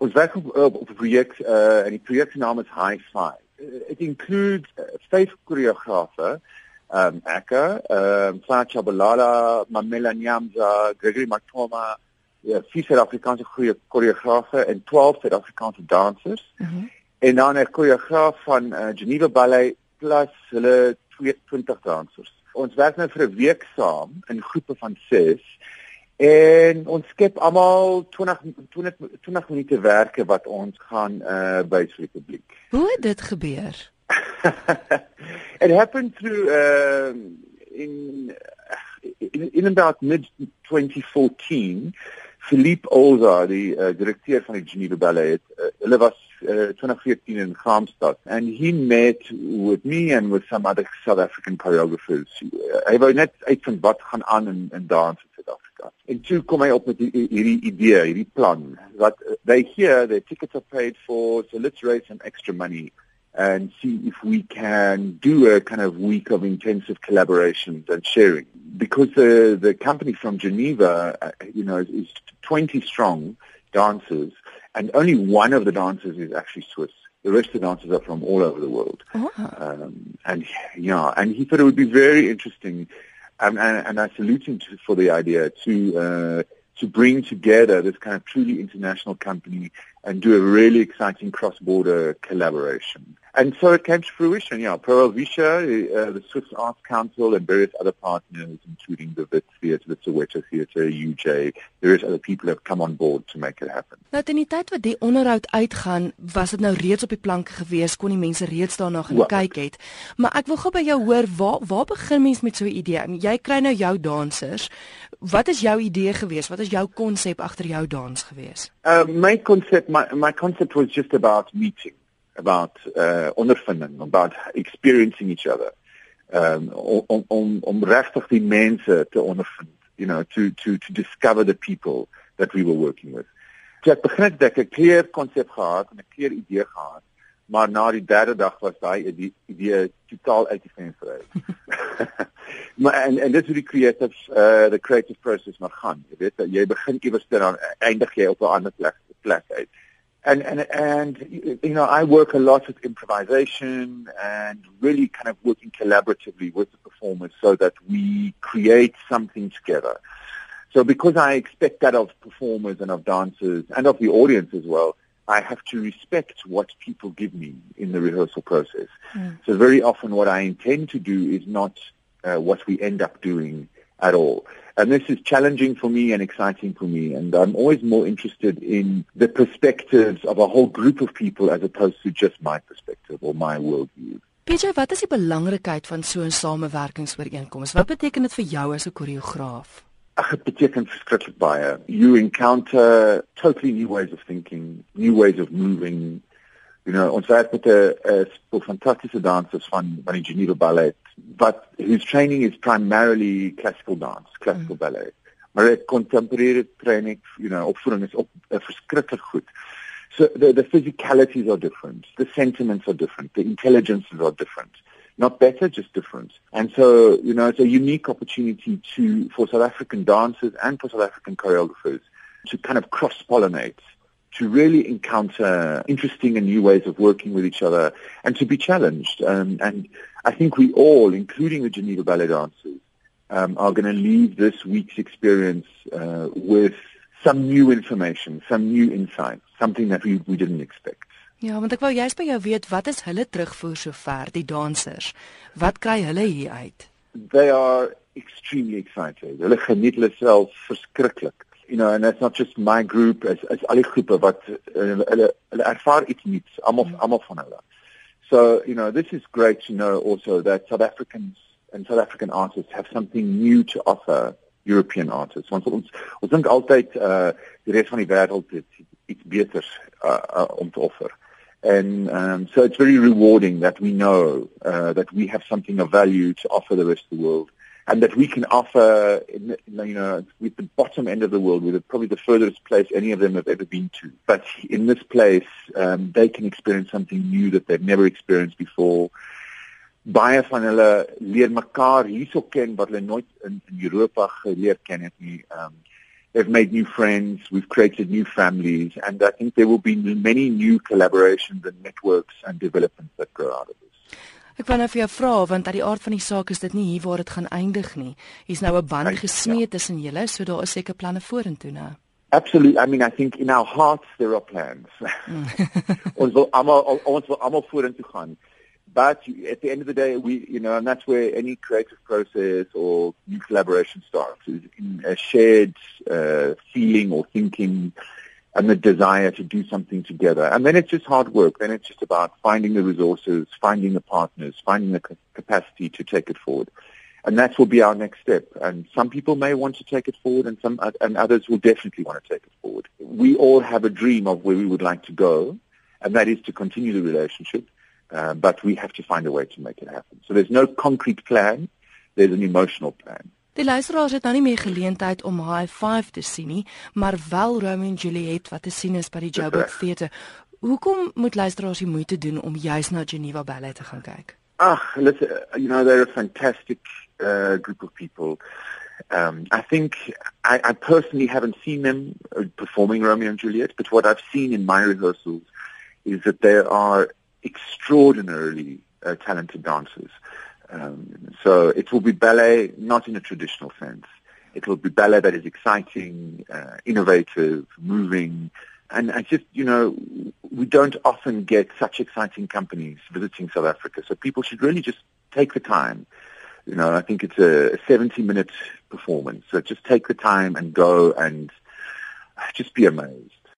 Ons werk op, op, op 'n projek uh en die projek se naam is High Five. Uh, it includes uh, vyf koreografe, um Aka, um Sacha Balala, Mamela Nyamza, Gregory Matoma, ja, vier Suid-Afrikaanse goeie koreografe en 12 Suid-Afrikaanse dansers. Mm en dan 'n koreograaf van uh, Geneva Ballet plus hulle 22 dansers. Ons werk nou vir 'n week saam in groepe van 6 en ons skep almal 20 20 20 minute werke wat ons gaan uh wys vir die publiek. Hoe het dit gebeur? It happened through uh in in, in about mid 2014 Philippe Olza die uh, direkteur van die Geneva Ballet het uh, hulle was uh, 2014 in Kaapstad and he met with me and with some other South African choreographers. Uh, hy wou net uitvind wat gaan aan in in dans. En toe kom hy op met hierdie idee, hierdie plan uh, they hear the tickets are paid for so let's raise some extra money and see if we can do a kind of week of intensive collaborations and sharing. Because the the company from Geneva, uh, you know, is, is 20 strong dancers, and only one of the dancers is actually Swiss. The rest of the dancers are from all over the world. Oh. Um, and yeah, and he thought it would be very interesting, and, and I salute him to, for the idea to. Uh, to bring together this kind of truly international company and do a really exciting cross-border collaboration. And so it came to fruition. Yeah, Pro Visha, uh, the Swiss Arts Council, and various other partners, including the Wit Theatre, the Soweto Theatre, UJ, various other people have come on board to make it happen. Nou, in die tyd wat die onderhoud uitgaan, was dit nou reeds op die planke gewees, kon die mense reeds daarna gaan kyk het. Maar ek wil gou by jou hoor, waar waar begin mens met so 'n idee? Jy kry nou jou dansers. Wat is jou idee gewees? Wat is jou konsep agter jou dans gewees? Uh, my concept, my, my concept was just about meeting. About uh, ondervinding, about experiencing each other. Um om om om regtig die mense te ondervind, you know, to to to discover the people that we were working with. So ek begin dit ek 'n clear konsep gehad en 'n clear idee gehad, maar na die derde dag was daai idee, totaal uit die venster uit. maar en en dit is hoe die creative uh the creative process maar gaan. Jy weet jy begin iewers dan eindig jy op 'n ander plek plek uit and and and you know I work a lot with improvisation and really kind of working collaboratively with the performers so that we create something together. So because I expect that of performers and of dancers and of the audience as well, I have to respect what people give me in the rehearsal process. Mm. So very often what I intend to do is not uh, what we end up doing at all. And this is challenging for me and exciting for me. And I'm always more interested in the perspectives of a whole group of people as opposed to just my perspective or my worldview. PJ, wat is die belangrikheid van so 'n samewerkingsooreenkoms? Wat beteken dit vir jou as 'n koreograaf? Ag, dit beteken verskriklik baie. You encounter totally new ways of thinking, new ways of moving. You know, ons werk met 'n 'n fantastiese dansers van van die Geneva Ballet but whose training is primarily classical dance, classical mm. ballet. Maar het contemporary training, you know, opvoeding is op uh, verskriklik goed. So the the physicalities are different, the sentiments are different, the intelligences are different. Not better, just different. And so, you know, it's a unique opportunity to for South African dancers and for South African choreographers to kind of cross-pollinate to really encounter interesting and new ways of working with each other and to be challenged. Um, and I think we all, including the Geneva Ballet dancers, um, are going to leave this week's experience uh, with some new information, some new insights, something that we, we didn't expect. Ja, want ek wou juist by jou weet wat is hulle terugvoer sover die dansers? Wat kry hulle hier uit? They are extremely excited. Hulle geniet hulle self verskriklik you know and that's not just my group as as al die groepe wat uh, hulle hulle ervaar iets nuuts almal almal van hulle so you know this is great to know also that South Africans and South African artists have something new to offer European artists. Want ons ons dink altyd uh die res van die wêreld het iets beters uh, uh, om te offer. And um so it's very rewarding that we know uh that we have something of value to offer the rest of the world and that we can offer, you know, with the bottom end of the world, with probably the furthest place any of them have ever been to. But in this place, um, they can experience something new that they've never experienced before. Baie van hulle leer mekaar hierso ken wat hulle nooit in, in Europa geleer ken het nie. Um, They've made new friends. We've created new families, and I think there will be many new collaborations and networks and developments that grow out of this. Ek wou nou vir jou vra want uit die aard van die saak is dit nie hier waar dit gaan eindig nie. Hier's nou 'n band gesmee ja. tussen julle, so daar is seker planne vorentoe nou. Absolutely. I mean, I think in our hearts there are plans. Mm. ons wil almal ons wil almal vorentoe gaan. But at the end of the day, we, you know, and that's where any creative process or new collaboration starts, is in a shared uh, feeling or thinking and the desire to do something together. And then it's just hard work. Then it's just about finding the resources, finding the partners, finding the capacity to take it forward. And that will be our next step. And some people may want to take it forward and some, and others will definitely want to take it forward. We all have a dream of where we would like to go, and that is to continue the relationship uh, but we have to find a way to make it happen. So there's no concrete plan, there's an emotional plan. Die luisteraars het nou nie meer geleentheid om High 5 te sien nie, maar wel Romeo en Juliet wat te sien is by die Joburg Theatre. Hoekom moet luisteraars die moeite doen om juis na Geneva Ballet te gaan kyk? Ag, listen, you know they're a fantastic uh, group of people. Um, I think I, I personally haven't seen them uh, performing Romeo and Juliet, but what I've seen in my rehearsals is that they are extraordinarily uh, talented dancers. Um, so it will be ballet, not in a traditional sense. It will be ballet that is exciting, uh, innovative, moving, and I just, you know, we don't often get such exciting companies visiting South Africa. So people should really just take the time. You know, I think it's a 70-minute performance. So just take the time and go and just be amazed.